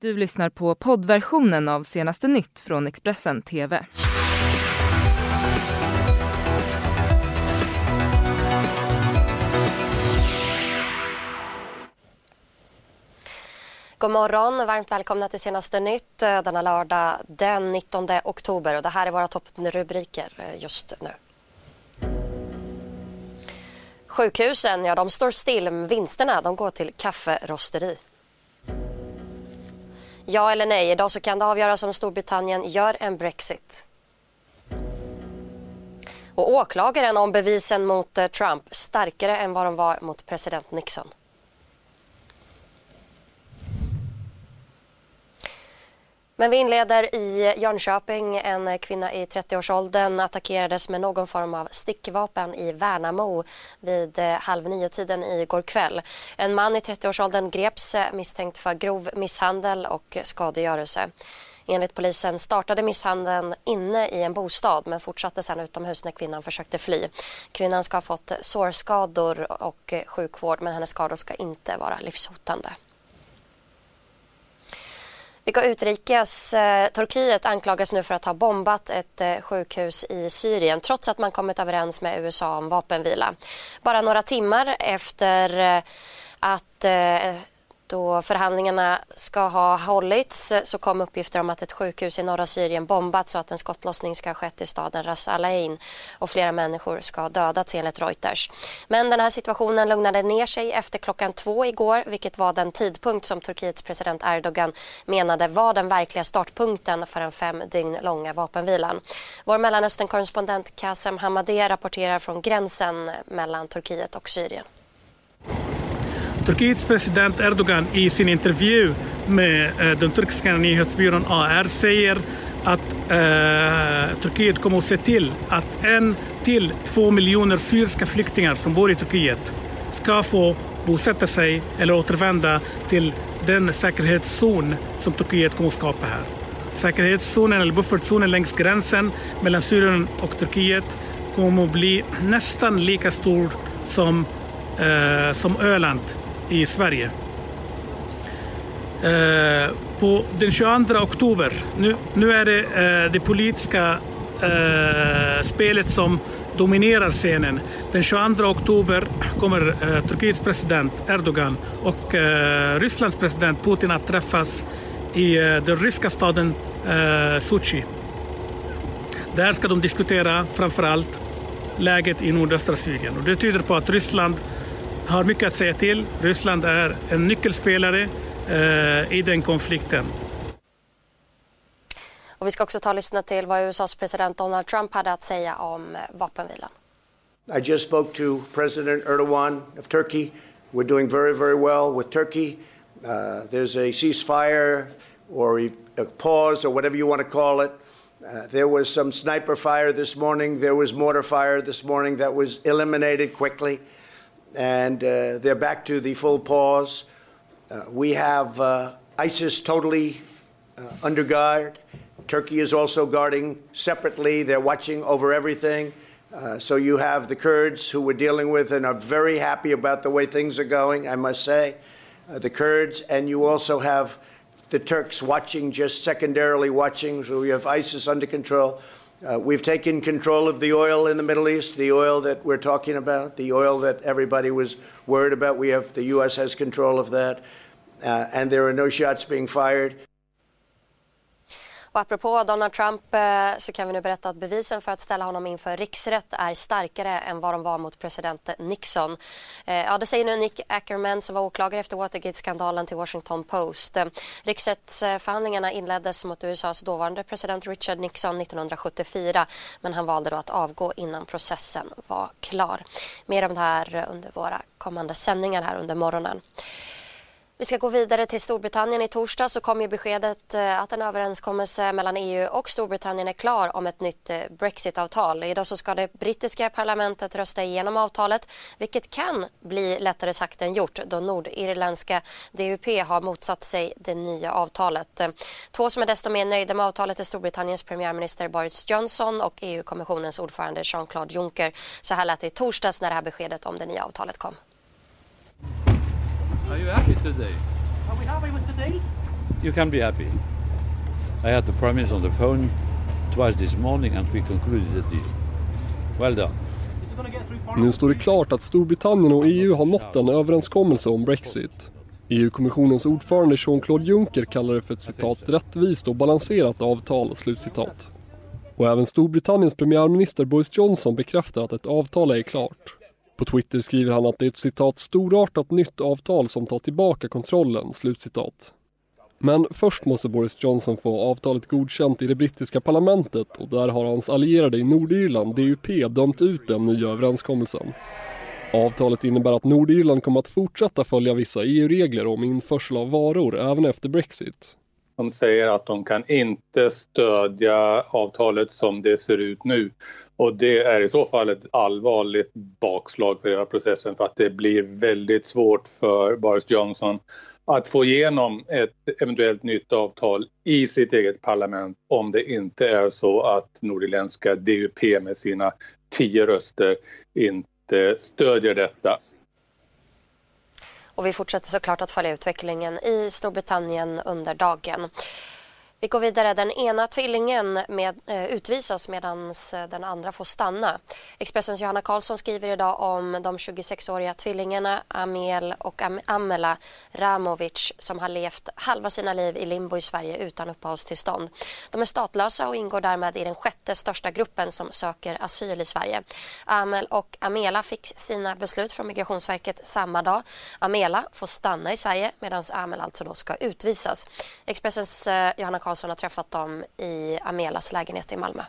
Du lyssnar på poddversionen av senaste nytt från Expressen TV. God morgon, varmt välkomna till senaste nytt eh, denna lördag den 19 oktober. Och det här är våra topprubriker eh, just nu. Sjukhusen ja, de står still, vinsterna de går till kafferosteri. Ja eller nej, idag så kan det avgöras om Storbritannien gör en Brexit. Och åklagaren om bevisen mot eh, Trump starkare än vad de var mot president Nixon. Men vi inleder i Jönköping. En kvinna i 30-årsåldern attackerades med någon form av stickvapen i Värnamo vid eh, halv nio-tiden igår kväll. En man i 30-årsåldern greps eh, misstänkt för grov misshandel och skadegörelse. Enligt polisen startade misshandeln inne i en bostad men fortsatte sedan utomhus när kvinnan försökte fly. Kvinnan ska ha fått sårskador och eh, sjukvård men hennes skador ska inte vara livshotande. Vi går utrikes. Eh, Turkiet anklagas nu för att ha bombat ett eh, sjukhus i Syrien trots att man kommit överens med USA om vapenvila. Bara några timmar efter eh, att eh, då förhandlingarna ska ha hållits så kom uppgifter om att ett sjukhus i norra Syrien bombats och att en skottlossning ska ha skett i staden Ras Al Ain och flera människor ska ha dödats enligt Reuters. Men den här situationen lugnade ner sig efter klockan två igår vilket var den tidpunkt som Turkiets president Erdogan menade var den verkliga startpunkten för den fem dygn långa vapenvilan. Vår Mellanöstern-korrespondent Kasem Hamadeh rapporterar från gränsen mellan Turkiet och Syrien. Turkiets president Erdogan i sin intervju med eh, den turkiska nyhetsbyrån AR säger att eh, Turkiet kommer att se till att en till två miljoner syriska flyktingar som bor i Turkiet ska få bosätta sig eller återvända till den säkerhetszon som Turkiet kommer att skapa här. Säkerhetszonen eller buffertzonen längs gränsen mellan Syrien och Turkiet kommer att bli nästan lika stor som, eh, som Öland i Sverige. Eh, på den 22 oktober, nu, nu är det eh, det politiska eh, spelet som dominerar scenen. Den 22 oktober kommer eh, Turkiets president Erdogan och eh, Rysslands president Putin att träffas i eh, den ryska staden eh, Sochi. Där ska de diskutera framförallt läget i nordöstra Syrien. Och det tyder på att Ryssland har mycket att säga till. Ryssland är en nyckelspelare eh, i den konflikten. Och vi ska också ta och lyssna till vad USAs president Donald Trump hade att säga om vapenvilan. I just spoke to President Erdogan of Turkey. We're doing very, very well with Turkey. Uh, there's a ceasefire or a pause or whatever you want to call it. Uh, there was some sniper fire this morning. There was mortar fire this morning that was eliminated quickly. And uh, they're back to the full pause. Uh, we have uh, ISIS totally under guard. Turkey is also guarding separately. They're watching over everything. Uh, so you have the Kurds who we're dealing with and are very happy about the way things are going, I must say. Uh, the Kurds, and you also have the Turks watching, just secondarily watching. So we have ISIS under control. Uh, we've taken control of the oil in the Middle East, the oil that we're talking about, the oil that everybody was worried about. We have the U.S. has control of that, uh, and there are no shots being fired. Och apropå Donald Trump eh, så kan vi nu berätta att bevisen för att ställa honom inför riksrätt är starkare än vad de var mot president Nixon. Eh, ja, det säger nu Nick Ackerman som var åklagare efter Watergate-skandalen till Washington Post. Eh, riksrättsförhandlingarna inleddes mot USAs dåvarande president Richard Nixon 1974 men han valde då att avgå innan processen var klar. Mer om det här under våra kommande sändningar här under morgonen. Vi ska gå vidare till Storbritannien. I torsdag så kom ju beskedet eh, att en överenskommelse mellan EU och Storbritannien är klar om ett nytt eh, Brexit-avtal. Idag så ska det brittiska parlamentet rösta igenom avtalet vilket kan bli lättare sagt än gjort då nordirländska DUP har motsatt sig det nya avtalet. Eh, två som är desto mer nöjda med avtalet är Storbritanniens premiärminister Boris Johnson och EU-kommissionens ordförande Jean-Claude Juncker. Så här lät det i torsdags när det här beskedet om det nya avtalet kom. Are you happy today? Are we happy with deal? you can be happy. I had the Prime Minister on the phone twice this morning and we concluded the deal. Well done. Nu står det klart att Storbritannien och EU har nått en överenskommelse om Brexit. EU-kommissionens ordförande Jean-Claude Juncker kallar det för ett citat rättvist och balanserat avtal, slutcitat. Och även Storbritanniens premiärminister Boris Johnson bekräftar att ett avtal är klart. På Twitter skriver han att det är ett citat storartat nytt avtal som tar tillbaka kontrollen, slutcitat. Men först måste Boris Johnson få avtalet godkänt i det brittiska parlamentet och där har hans allierade i Nordirland, DUP, dömt ut den nya överenskommelsen. Avtalet innebär att Nordirland kommer att fortsätta följa vissa EU-regler om införsel av varor även efter Brexit. De säger att de kan inte stödja avtalet som det ser ut nu. Och det är i så fall ett allvarligt bakslag för hela processen för att det blir väldigt svårt för Boris Johnson att få igenom ett eventuellt nytt avtal i sitt eget parlament om det inte är så att nordirländska DUP med sina tio röster inte stödjer detta. Och vi fortsätter såklart att följa utvecklingen i Storbritannien under dagen. Vi går vidare. Den ena tvillingen med, eh, utvisas medan eh, den andra får stanna. Expressens Johanna Karlsson skriver idag om de 26-åriga tvillingarna Amel och Am Amela Ramovic som har levt halva sina liv i limbo i Sverige utan uppehållstillstånd. De är statlösa och ingår därmed i den sjätte största gruppen som söker asyl i Sverige. Amel och Amela fick sina beslut från Migrationsverket samma dag. Amela får stanna i Sverige medan Amel alltså då ska utvisas. Expressens eh, Johanna Karlsson har träffat dem i Amelas lägenhet i Malmö.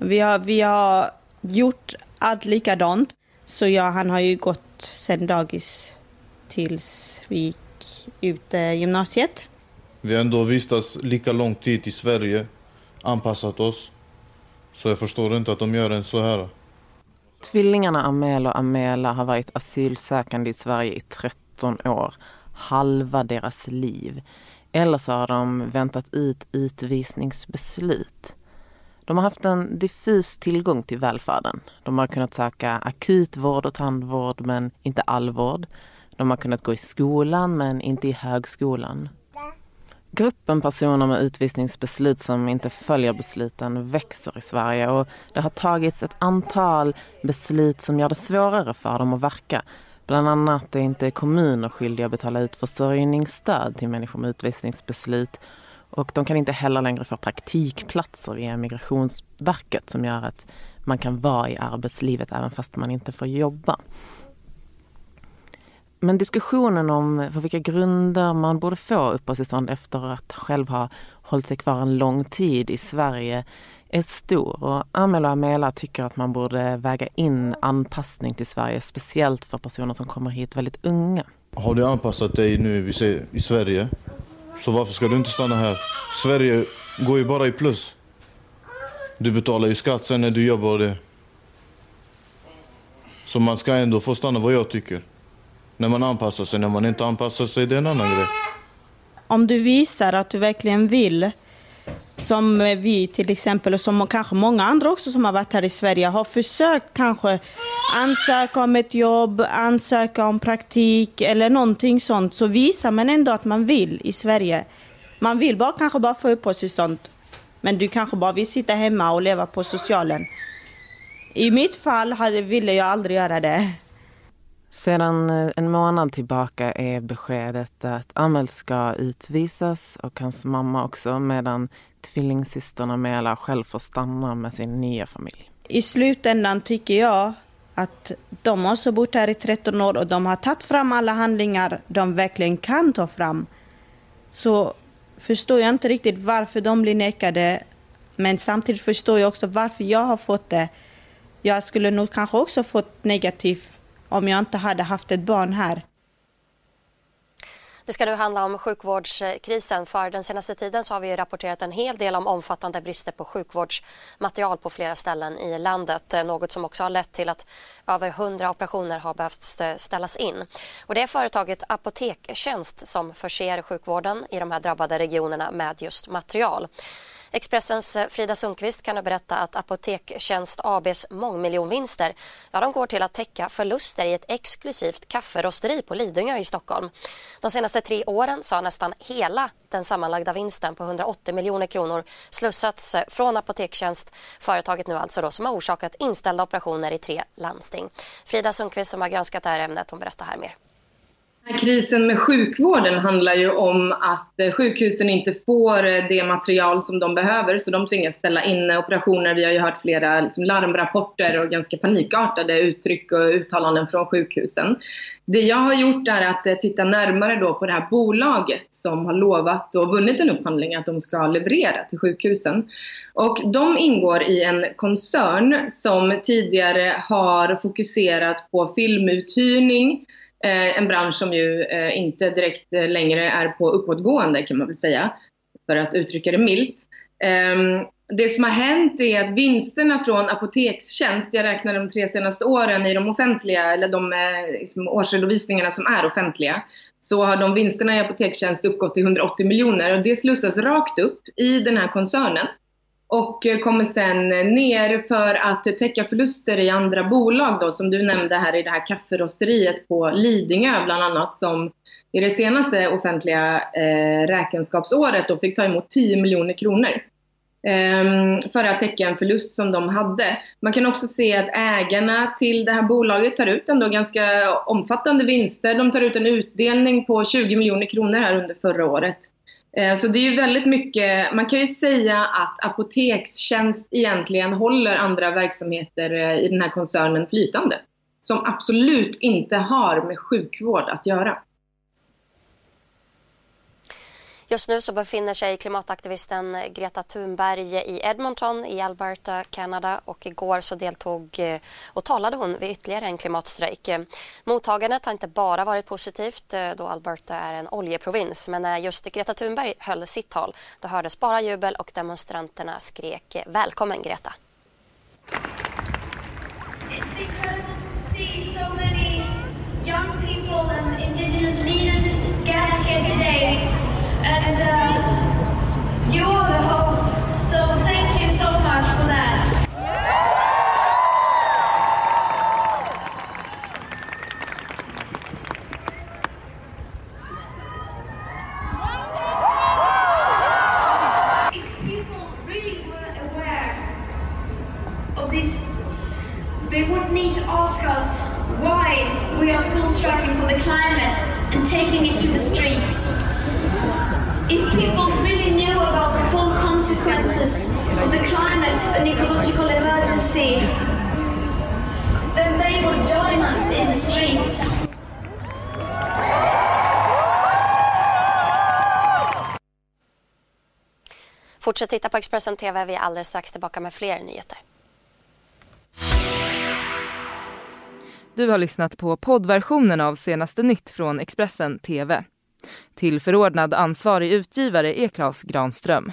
Vi har, vi har gjort allt likadant. Så ja, han har ju gått sen dagis tills vi gick ut eh, gymnasiet. Vi har ändå vistats lika lång tid i Sverige, anpassat oss. Så jag förstår inte att de gör en så här. Tvillingarna Amel och Amela har varit asylsökande i Sverige i 13 år. Halva deras liv. Eller så har de väntat ut utvisningsbeslut. De har haft en diffus tillgång till välfärden. De har kunnat söka akutvård och tandvård men inte all vård. De har kunnat gå i skolan men inte i högskolan. Gruppen personer med utvisningsbeslut som inte följer besluten växer i Sverige och det har tagits ett antal beslut som gör det svårare för dem att verka Bland annat är inte kommuner skyldiga att betala ut försörjningsstöd till människor med utvisningsbeslut och de kan inte heller längre få praktikplatser via Migrationsverket som gör att man kan vara i arbetslivet även fast man inte får jobba. Men diskussionen om på vilka grunder man borde få uppehållstillstånd efter att själv ha hållit sig kvar en lång tid i Sverige är stor och Amel och Amela tycker att man borde väga in anpassning till Sverige, speciellt för personer som kommer hit väldigt unga. Har du anpassat dig nu i Sverige, så varför ska du inte stanna här? Sverige går ju bara i plus. Du betalar ju skatt sen när du jobbar det. Så man ska ändå få stanna vad jag tycker. När man anpassar sig, när man inte anpassar sig, det är en annan grej. Om du visar att du verkligen vill som eh, vi till exempel, och som kanske många andra också som har varit här i Sverige, har försökt kanske ansöka om ett jobb, ansöka om praktik eller någonting sånt, så visar man ändå att man vill i Sverige. Man vill bara kanske bara få uppehållstillstånd, men du kanske bara vill sitta hemma och leva på socialen. I mitt fall hade, ville jag aldrig göra det. Sedan eh, en månad tillbaka är beskedet att Amel ska utvisas och hans mamma också medan tvillingsystrarna Mela själv får stanna med sin nya familj. I slutändan tycker jag att de också bott här i 13 år och de har tagit fram alla handlingar de verkligen kan ta fram. Så förstår jag inte riktigt varför de blir nekade. Men samtidigt förstår jag också varför jag har fått det. Jag skulle nog kanske också fått negativt om jag inte hade haft ett barn här. Det ska nu handla om sjukvårdskrisen. För den senaste tiden så har vi rapporterat en hel del om omfattande brister på sjukvårdsmaterial på flera ställen i landet. Eh, något som också har lett till att över 100 operationer har behövt eh, ställas in. Och det är företaget Apotektjänst som förser sjukvården i de här drabbade regionerna med just material. Expressens eh, Frida Sundqvist kan nu berätta att Apotektjänst ABs mångmiljonvinster ja, de går till att täcka förluster i ett exklusivt kafferosteri på Lidingö i Stockholm. De senaste tre åren så har nästan hela den sammanlagda vinsten på 180 miljoner kronor slussats eh, från Apotekstjänst, företaget nu alltså då, som har orsakat inställda operationer i tre landsting. Frida Sundqvist som har granskat det här ämnet, hon berättar här mer. Krisen med sjukvården handlar ju om att eh, sjukhusen inte får eh, det material som de behöver så de tvingas ställa in operationer. Vi har ju hört flera liksom, larmrapporter och ganska panikartade uttryck och uttalanden från sjukhusen. Det jag har gjort är att eh, titta närmare då på det här bolaget som har lovat och vunnit en upphandling att de ska leverera till sjukhusen. Och de ingår i en koncern som tidigare har fokuserat på filmuthyrning, Eh, en bransch som ju eh, inte direkt eh, längre är på uppåtgående kan man väl säga, för att uttrycka det milt. Ehm, det som har hänt är att vinsterna från apotekstjänst, jag räknar de tre senaste åren i de offentliga, eller de eh, liksom, årsredovisningarna som är offentliga, så har de vinsterna i apotekstjänst uppgått till 180 miljoner och det slussas rakt upp i den här koncernen och eh, kommer sen ner för att täcka förluster i andra bolag då, som du nämnde här i det här kafferosteriet på Lidingö bland annat, som i det senaste offentliga eh, räkenskapsåret då fick ta emot 10 miljoner kronor eh, för att täcka en förlust som de hade. Man kan också se att ägarna till det här bolaget tar ut ändå ganska omfattande vinster. De tar ut en utdelning på 20 miljoner kronor här under förra året. Eh, så det är ju väldigt mycket, man kan ju säga att apotekstjänst egentligen håller andra verksamheter eh, i den här koncernen flytande. Som absolut inte har med sjukvård att göra. Just nu så befinner sig klimataktivisten Greta Thunberg i Edmonton i Alberta, Kanada och igår så deltog eh, och talade hon vid ytterligare en klimatstrejk. Mottagandet har inte bara varit positivt eh, då Alberta är en oljeprovins men när just Greta Thunberg höll sitt tal då hördes bara jubel och demonstranterna skrek välkommen Greta. It's incredible to see so many young people And uh, you are the hope. So thank you so much for that. If people really were aware of this, they would need to ask us why we are still striking for the climate and taking it to the streets. Consequences of the climate and ecological emergency, then they would join us in the streets. Fortsätt titta på Expressen TV. Vi är alldeles strax tillbaka med fler nyheter. Du har lyssnat på poddversionen av senaste nytt från Expressen TV. Tillförordnad ansvarig utgivare är Klas Granström.